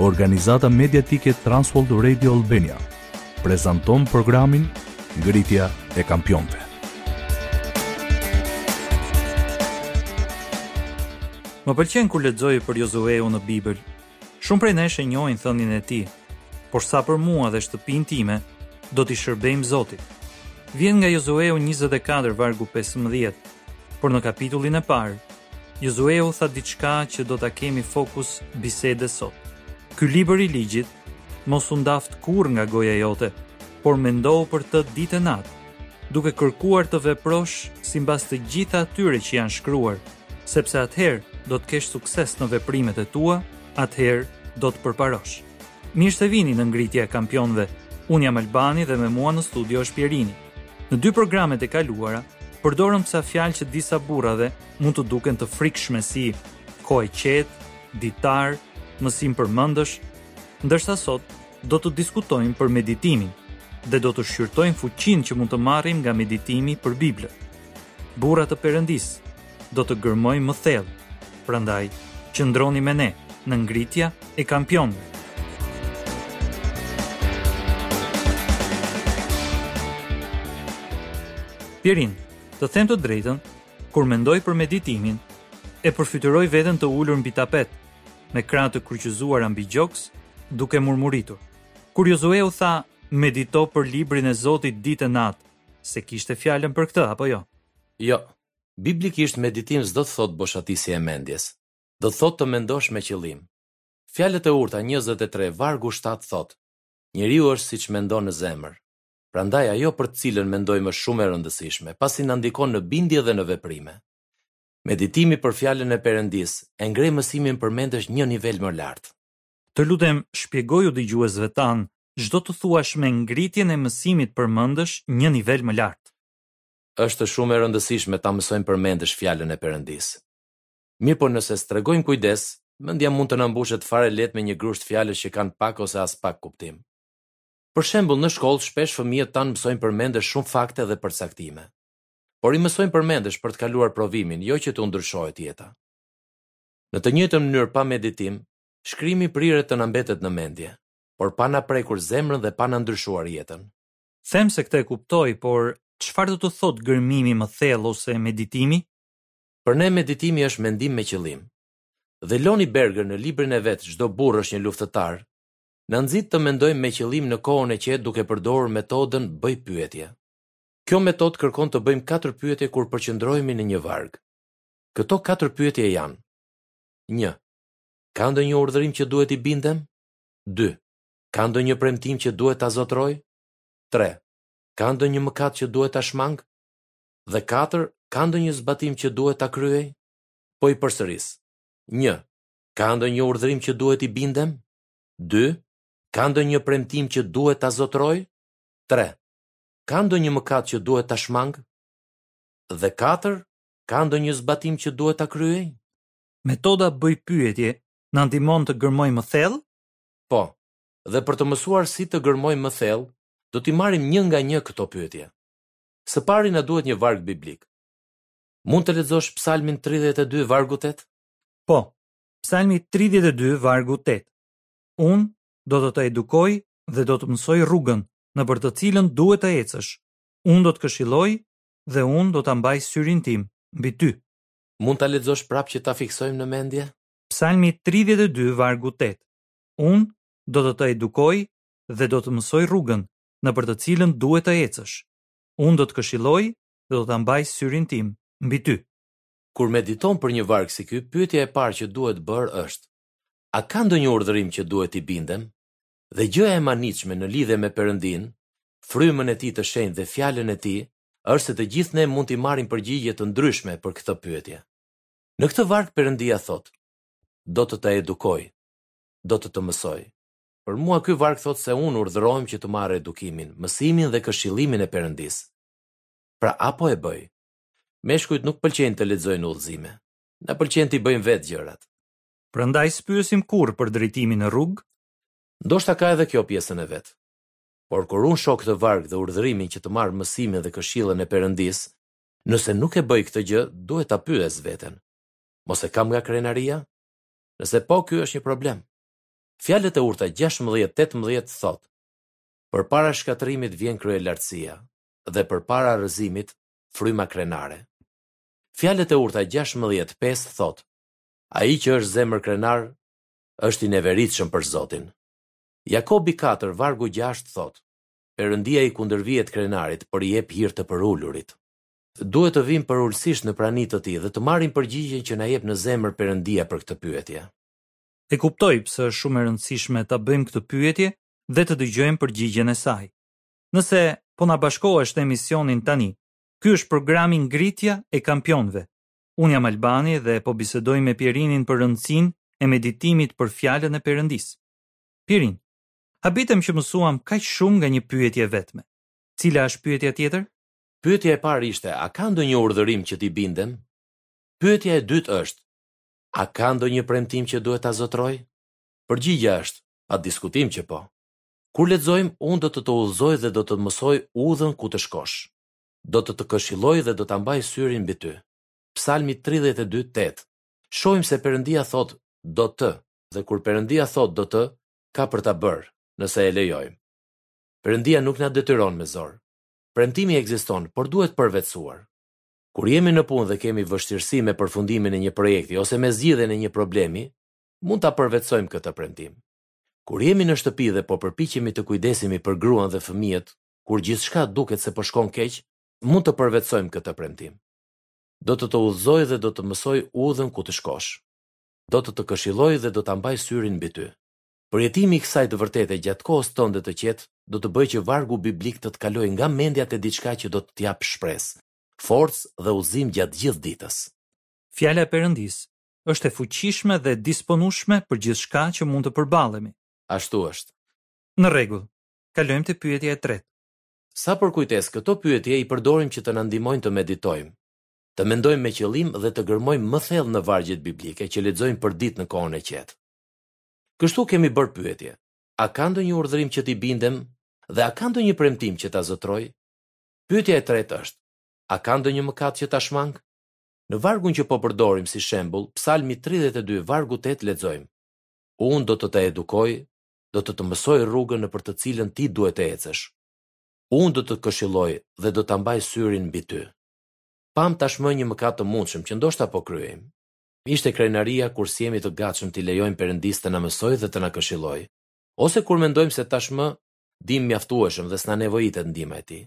Organizata mediatike Transworld Radio Albania prezanton programin Ngritja e Kampionëve. Më pëlqen kur lexoj për Jozueu në Bibël. Shumë prej nesh e njohin thënien e tij, por sa për mua dhe shtëpinë time, do t'i shërbejmë Zotit. Vjen nga Jozueu 24 vargu 15, por në kapitullin e parë Jozueu tha diçka që do ta kemi fokus bisede sot. Ky libër i ligjit mos u ndaftë kurrë nga goja jote, por mendohu për të ditë e natë, duke kërkuar të veprosh simbas të gjitha atyre që janë shkruar, sepse atëherë do të kesh sukses në veprimet e tua, atëherë do të përparosh. Mirë se vini në Ngritja e Kampionëve. Unë jam Albani dhe me mua në studio është Pjerini. Në dy programet e kaluara, përdorëm ca fjalë që disa burrave mund t'u duken të frikshme si kohë e qetë, ditar, mësim përmendësh, ndërsa sot do të diskutojmë për meditimin dhe do të shqyrtojmë fuqinë që mund të marrim nga meditimi për Biblën. Burra të Perëndisë, do të gërmojmë më thellë. Prandaj, qëndroni me ne në ngritja e kampionëve. Pjerin, të them të drejtën, kur mendoj për meditimin, e përfytyroj veten të ulur mbi tapet, me krahë të kryqëzuara mbi gjoks, duke murmuritur. Kur Jozueu tha, medito për librin e Zotit ditë e natë, s'e kishte fjalën për këtë apo jo? Jo, Biblikisht meditim s'do të thotë boshatisje e mendjes. Do të thotë të mendosh me qëllim. Fjalët e urta njëzet e tre vargu shtatë thotë, Njeriu është siç mendon në zemër. Prandaj ajo për të cilën mendojmë është shumë e rëndësishme, pasi na ndikon në bindje dhe në veprime. Meditimi për Fjalën e Perëndisë e ngre mësimin përmendësh një nivel më lart. Të lutem, shpjegoju dëgjuesve tanë ç'do të thuash me ngritjen e mësimit përmendësh një nivel më lart. Është shumë e rëndësishme ta mësojmë përmendësh Fjalën e Perëndisë. Mirëpo nëse s'tregojmë kujdes, mendja mund të na mbushet fare lehtë me një grusht fjalësh që kanë pak ose aspak kuptim. Për shembull, në shkollë shpesh fëmijët tanë mësojnë përmendësh shumë fakte dhe përcaktime. Por i mësojnë përmendësh për të kaluar provimin, jo që t'u ndryshohet jeta. Në të njëjtën mënyrë pa meditim, shkrimi priret të na mbetet në mendje, por pa na prekur zemrën dhe pa na ndryshuar jetën. Them se këtë e kuptoj, por çfarë do të thotë gërmimi më thellë ose meditimi? Për ne meditimi është mendim me qëllim. Dhe Loni Berger në librin e vet Çdo burrë është një luftëtar, na nxit të mendojmë me qëllim në kohën e qetë duke përdorur metodën Bëj pyetje. Kjo metodë kërkon të bëjmë katër pyetje kur përqendrohemi në një varg. Këto katër pyetje janë. Një. Ka ndonjë urdhërim që duhet t'i bindem? Dy. Ka ndonjë premtim që duhet ta zotëroj? Tre, Ka ndonjë mëkat që duhet ta shmang? Dhe katër, Ka ndonjë zbatim që duhet ta kryej? Po i përsëris. Një, Ka ndonjë urdhërim që duhet t'i bindem? Dy, Ka ndonjë premtim që duhet ta zotëroj? Tre, Ka ndonjë mëkat që duhet ta shmang? Dhe katër, Ka ndonjë zbatim që duhet ta kryej? Metoda bëj pyetje na ndihmon të gërmojmë më thellë Po, dhe për të mësuar si të gërmojmë më thellë, do t'i marrim një nga një këto pyetje. Së pari na duhet një varg biblik. Mund të lexosh Psalmin 32 vargu 8? Po. Psalmi 32 vargu 8. Unë do të të edukoj dhe do të mësoj rrugën nëpër të cilën duhet të ecësh. Unë do të këshilloj dhe unë do ta mbaj syrin tim mbi ty. Mund ta lexosh prapë që ta fiksojmë në mendje? Psalmi 32 vargu 8. Unë do të të edukoj dhe do të mësoj rrugën nëpër të cilën duhet të ecësh. Unë do të këshilloj dhe do ta mbaj syrin tim mbi ty. Kur mediton për një varg si ky, pyetja e parë që duhet bërë është, A ka ndonjë urdhërim që duhet t'i bindem? Dhe gjëja e mahnitshme në lidhje me Perëndinë, frymën e Tij të shenjtë dhe Fjalën e Tij, është se të gjithë ne mund të marrim përgjigje të ndryshme për këtë pyetje. Në këtë varg Perëndia thotë, do të të edukoj, do të të mësoj. Për mua ky varg thotë se unë urdhërohem që të marr edukimin, mësimin dhe këshillimin e Perëndisë. Pra a po e bëj. Meshkujt nuk pëlqejnë të lexojnë udhëzime. Na pëlqen t'i bëjmë vetë gjërat. Prandaj s'pyesim kurrë për drejtimin në rrugë? Ndoshta ka edhe kjo pjesën e vet. Por kur unë shoh këtë varg dhe urdhërimin që të marr mësimin dhe këshillën e Perëndisë, Nëse nuk e bëj këtë gjë, duhet ta pyes veten. Mos e kam nga krenaria? Nëse po, ky është një problem. Fjalët e urta 16-18 thotë, përpara shkatërrimit vjen kryelartësia dhe përpara rrëzimit fryma krenare. Fjalët e urta 16-5 thotë, ai që është zemërkrenar, është i neveritshëm për Zotin. Jakobi 4, vargu 6 thotë, Perëndia i kundërvihet krenarit, por i jep hir të përulurit. Duhet të vijmë përulësisht në prani të Tij dhe të marrim përgjigjen që na jep në zemër Perëndia për këtë pyetje. E kuptoj pse është shumë e rëndësishme ta bëjmë këtë pyetje dhe të dëgjojmë përgjigjen e saj. Nëse po na bashkohesh në emisionin tani, ky është programi Ngritja e Kampionëve. Unë jam Albani dhe po bisedoj me Pierinin për rëndësinë e meditimit për Fjalën e Perëndisë. Pierin, Habitem që mësuam kaq shumë nga një pyetje e vetme. Cila është pyetja tjetër? Pyetja e parë ishte a ka ndonjë urdhërim që t'i bindem? Pyetja e dytë është a ka ndonjë premtim që duhet ta zotëroj? Përgjigja është pa diskutim që po. Kur lexojmë, unë do të të udhëzoj dhe do të të mësoj udhën ku të shkosh. Do të të këshilloj dhe do ta mbaj syrin mbi ty. Psalmi 32:8. Shohim se Perëndia thotë do të dhe kur Perëndia thotë do të, ka për ta bërë, nëse e lejojmë. Perëndia nuk na detyron me zor. Premtimi ekziston, por duhet përvetësuar. Kur jemi në punë dhe kemi vështirësi me përfundimin e një projekti ose me zgjidhjen e një problemi, mund ta përvetësojmë këtë premtim. Kur jemi në shtëpi dhe po përpiqemi të kujdesemi për gruan dhe fëmijët, kur gjithçka duket se po shkon keq, mund të përvetësojmë këtë premtim. Do të të udhëzoj dhe do të mësoj udhën ku të shkosh. do të të këshilloj dhe do ta mbaj syrin mbi ty. Përjetimi i kësaj të vërtete gjatë kohës tënde të qetë do të bëjë që vargu biblik të të kalojë nga mendja te diçka që do të të japë shpresë, forcë dhe udhëzim gjatë gjithë ditës. Fjala e Perëndisë është e fuqishme dhe e disponueshme për gjithçka që mund të përballemi. Ashtu është. Në rregull, kalojmë te pyetja e tretë. Sa për kujtesë, këto pyetje i përdorim që të na ndihmojnë të meditojmë. të mendojmë me qëllim dhe të gërmojmë më thellë në vargjet biblike që lexojmë përditë në kohën e qetë. Kështu kemi bërë pyetje: A ka ndonjë urdhërim që t'i bindem dhe a ka ndonjë premtim që ta zotëroj? Pyetja e tretë është: A ka ndonjë mëkat që ta shmang? Në vargun që po përdorim si shembull, Psalmi 32 vargu 8 lexojmë: Unë do të të edukoj, do të të mësoj rrugën nëpër të cilën ti duhet të ecësh. Unë do të të këshilloj dhe do ta mbaj syrin mbi ty. Pamë tashmë një mëkat të mundshëm që ndoshta po kryejmë. Ishte krenaria kur s'jemi të gatshëm t'i lejojmë Perëndisë të na mësojë dhe të na këshillojë, ose kur mendojmë se tashmë dimë mjaftueshëm dhe s'na nevojitet ndihma e Tij.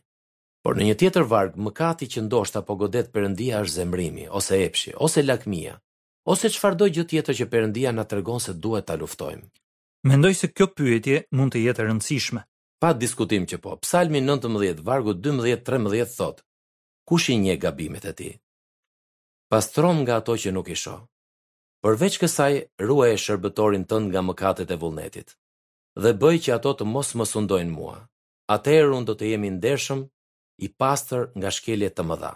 Por në një tjetër varg, mëkati që ndoshta po godet Perëndia është zemërimi, ose epshi, ose lakmia, ose çfarëdo gjë tjetër që Perëndia na tregon se duhet ta luftojmë. Mendoj se kjo pyetje mund të jetë e rëndësishme. Pa diskutim që po. Psalmi nëntëmbëdhjetë, vargu dymbëdhjetë, trembëdhjetë thotë, Kush i njeh gabimet e tij? Pastromë nga ato që nuk i shoh. Përveç kësaj, ruaje shërbëtorin tënd nga mëkatet e vullnetit, dhe bëj që ato të mos më sundojnë mua. Atëherë unë do të jem i ndershëm, i pastër nga shkelje të mëdha.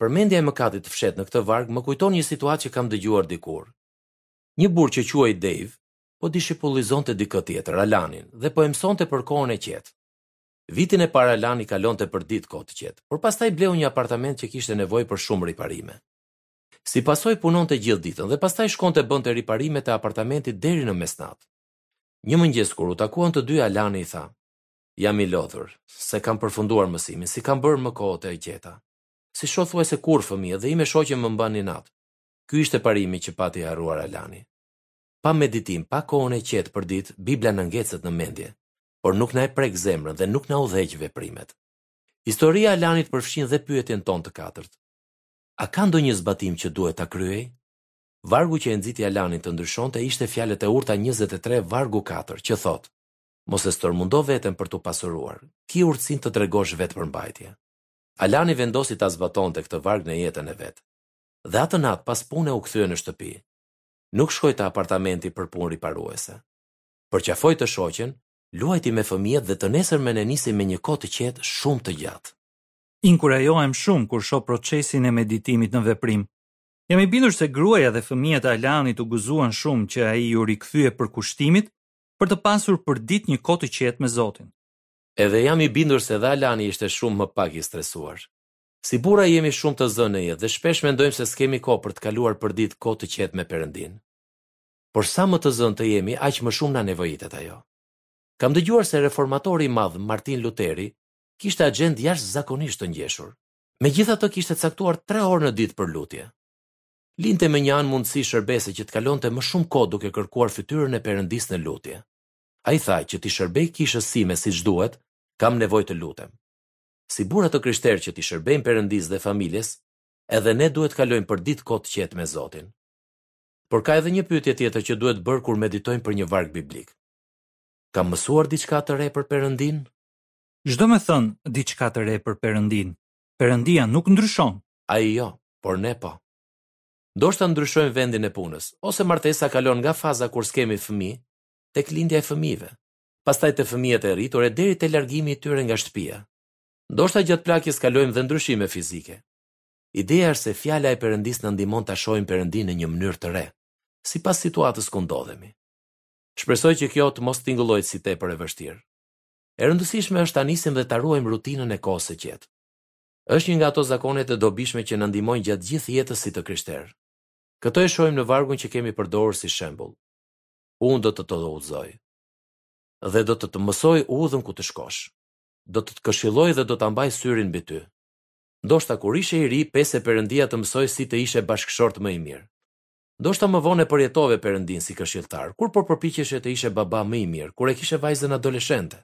Përmendja e mëkatit të fshehtë në këtë varg më kujton një situatë që kam dëgjuar dikur. Një burrë që quhej Dave po dishipullizonte dikë tjetër, Alanin, dhe po e mësonte për kohën e qetë. Vitin e parë Alani kalonte përditë kohë të qetë, por pastaj bleu një apartament që kishte nevojë për shumë riparime. Si pasojë punonte gjithë ditën dhe pastaj shkonte bënte riparimet e apartamentit deri në mesnatë. Një mëngjes kur u takuan të dy Alani i tha, Jam i lodhur, s'e kam përfunduar mësimin, s'i kam bërë më kohët e qeta. S'i shoh thuajse kurrë fëmijët dhe ime shoqe më mban inat. Ky ishte parimi që pati harruar Alani. Pa meditim, pa kohën e qetë përditë, Bibla na ngecet në mendje. por nuk na e prek zemrën dhe nuk na udhëheq veprimet. Historia e Alanit përfshin dhe pyetjen tonë të katërt. A ka ndonjë zbatim që duhet ta kryej? Vargu që e nxiti Alanin të ndryshonte ishte fjalët e urta 23 vargu 4, që thotë: Mos e stërmundo veten për t'u pasuruar, ki urtësinë të tregosh vetëpërmbajtje. Alani vendosi ta zbatonte këtë varg në jetën e vet. Dhe atë natë pas pune u kthye në shtëpi. Nuk shkoi te apartamenti për punë riparuese. Përqafoi të shoqen, luajti me fëmijët dhe të nesërmen e nisi me një kohë të qetë shumë të gjatë. Inkurajohem shumë kur shoh procesin e meditimit në veprim. Jam i bindur se gruaja dhe fëmijët e Alanit u gëzuan shumë që ai iu rikthye përkushtimit për të pasur përditë një kohë të qetë me Zotin. Edhe jam i bindur se dhe Alani ishte shumë më pak i stresuar. Si burra jemi shumë të zënë në jetë dhe shpesh mendojmë se s'kemi kohë për të kaluar përditë kohë të qetë me Perëndinë. por sa më të zënë të jemi, aq më shumë na nevojitet ajo. Kam dëgjuar se reformatori i madh Martin Luteri kishte axhendë jashtëzakonisht të ngjeshur. Megjithatë kishte caktuar tre orë në ditë për lutje. Linte mënjanë mundësi shërbese që të kalonte më shumë kohë duke kërkuar fytyrën e Perëndisë në lutje. Ai tha që t'i shërbej kishës sime siç duhet, kam nevojë të lutem. Si burra të krishterë që t'i shërbejmë Perëndisë dhe familjes, edhe ne duhet të kalojmë përditë kohë të qetë me Zotin. Por ka edhe një pyetje tjetër që duhet bërë kur meditojmë për një varg biblik. Kam mësuar diçka të re për Perëndinë? Ç'domethënë diçka të re për Perëndinë, Perëndia nuk ndryshon. Ai jo, por ne po. Ndoshta ndryshojmë vendin e punës, ose martesa kalon nga faza kur s'kemi fëmijë, tek lindja e fëmijëve, pastaj te fëmijët e rritur e deri te largimi i tyre nga shtëpia. Ndoshta gjatë plakjes kalojmë dhe ndryshime fizike. Ideja është se fjala e Perëndisë na ndihmon ta shohim Perëndinë në një mënyrë të re, sipas situatës ku ndodhemi. Shpresoj që kjo të mos tingëllojë si tepër e vështirë. E rëndësishme është ta nisim dhe ta ruajmë rutinën e kohës së qetë. Është një nga ato zakonet e dobishme që na ndihmojnë gjatë gjithë jetës si të krishterë. Këtë e shohim në vargun që kemi përdorur si shembull. Unë do të të udhëzoj dhe do të të mësoj udhën ku të shkosh. Do të të këshilloj dhe do ta mbaj syrin mbi ty. Ndoshta kur ishe i ri p.sh. Perëndia të mësoi si të ishe bashkëshort më i mirë. Ndoshta më vonë e përjetove Perëndinë si këshilltar, kur po përpiqeshe të ishe baba më i mirë, kur e kishe vajzën adoleshente.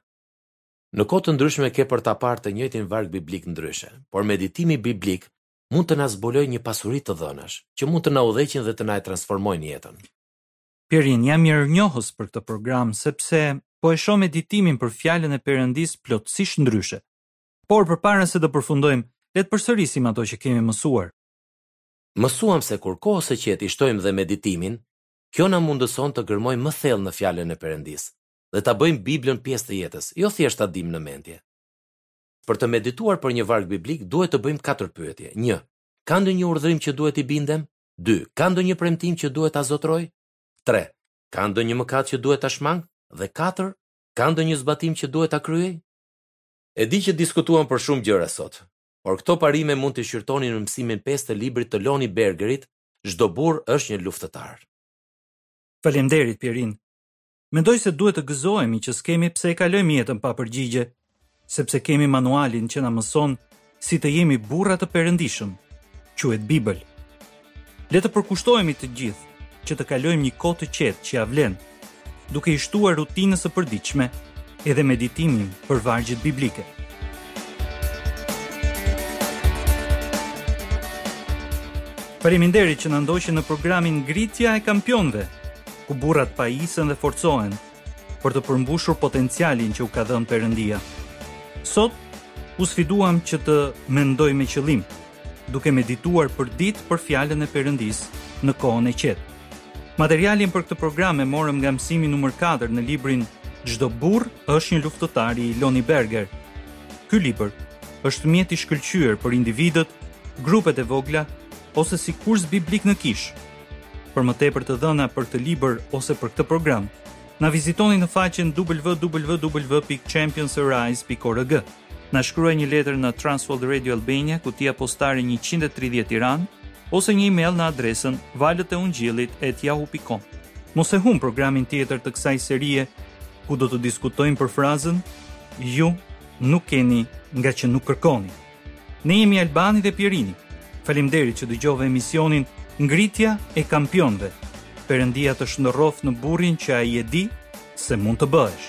Në kohë të ndryshme ke për ta parë të njëjtin varg biblik ndryshe, por meditimi biblik mund të na zbulojë një pasuri të dhënash, që mund të na udhëheqin dhe të na e transformojnë jetën. Pjerin, jam mirënjohës për këtë program, sepse po e shoh meditimin për Fjalën e Perëndisë plotësisht ndryshe. Por përpara se të përfundojmë, le të përsërisim ato që kemi mësuar. Mësuam se kur kohës së qetë i shtojmë dhe meditimin, kjo na mundëson të gërmojmë më thellë në Fjalën e Perëndisë dhe ta bëjmë Biblën pjesë të jetës, jo thjesht ta dimë në mendje. Për të medituar për një varg biblik, duhet të bëjmë katër pyetje. Një, Ka ndonjë urdhërim që duhet t'i bindem? Dy, Ka ndonjë premtim që duhet ta zotëroj? Tre, Ka ndonjë mëkat që duhet ta shmang? Dhe katër, Ka ndonjë zbatim që duhet ta kryej? E di që diskutuam për shumë gjëra sot, por këto parime mund t'i shqyrtoni në mësimin pesë të librit të Loni Bergerit, Çdo burrë është një luftëtar. Faleminderit, Pjerin. Mendoj se duhet të gëzohemi që s'kemi pse e kalojmë jetën pa përgjigje, sepse kemi manualin që na mëson si të jemi burra të perëndishëm, quhet Bibël. Le të përkushtohemi të gjithë që të kalojmë një kohë të qetë që ia vlen, duke i shtuar rutinës së përditshme edhe meditimin për vargjet biblike. Faleminderit që na ndoqët në programin Ngritja e Kampionëve, ku burrat pajisen dhe forcohen për të përmbushur potencialin që u ka dhënë Perëndia. Sot u sfiduam që të mendojmë me qëllim, duke medituar përditë për fjalën e Perëndisë në kohën e qetë. Materialin për këtë program e morëm nga mësimi numër 4 në librin Çdo burrë është një luftëtar i Loni Berger. Ky libër është mjet i shkëlqyer për individët, grupet e vogla ose si kurs biblik në kishë. Për më tepër të dhëna për këtë libër ose për këtë program, na vizitoni në faqen www.championsarise.org. Na shkruaj një letër në Transworld Radio Albania, kutia postare 130 Tiranë, ose një email në adresën valeteungjillit@yahoo.com. Mos e humb programin tjetër të kësaj serie ku do të diskutojmë për frazën ju nuk keni ngaqë nuk kërkoni. Ne jemi Albani dhe Pjerini. Faleminderit që dëgjove emisionin Ngritja e Kampionëve. Perëndia të shndërroftë në burrin që ai e di se mund të bëhesh.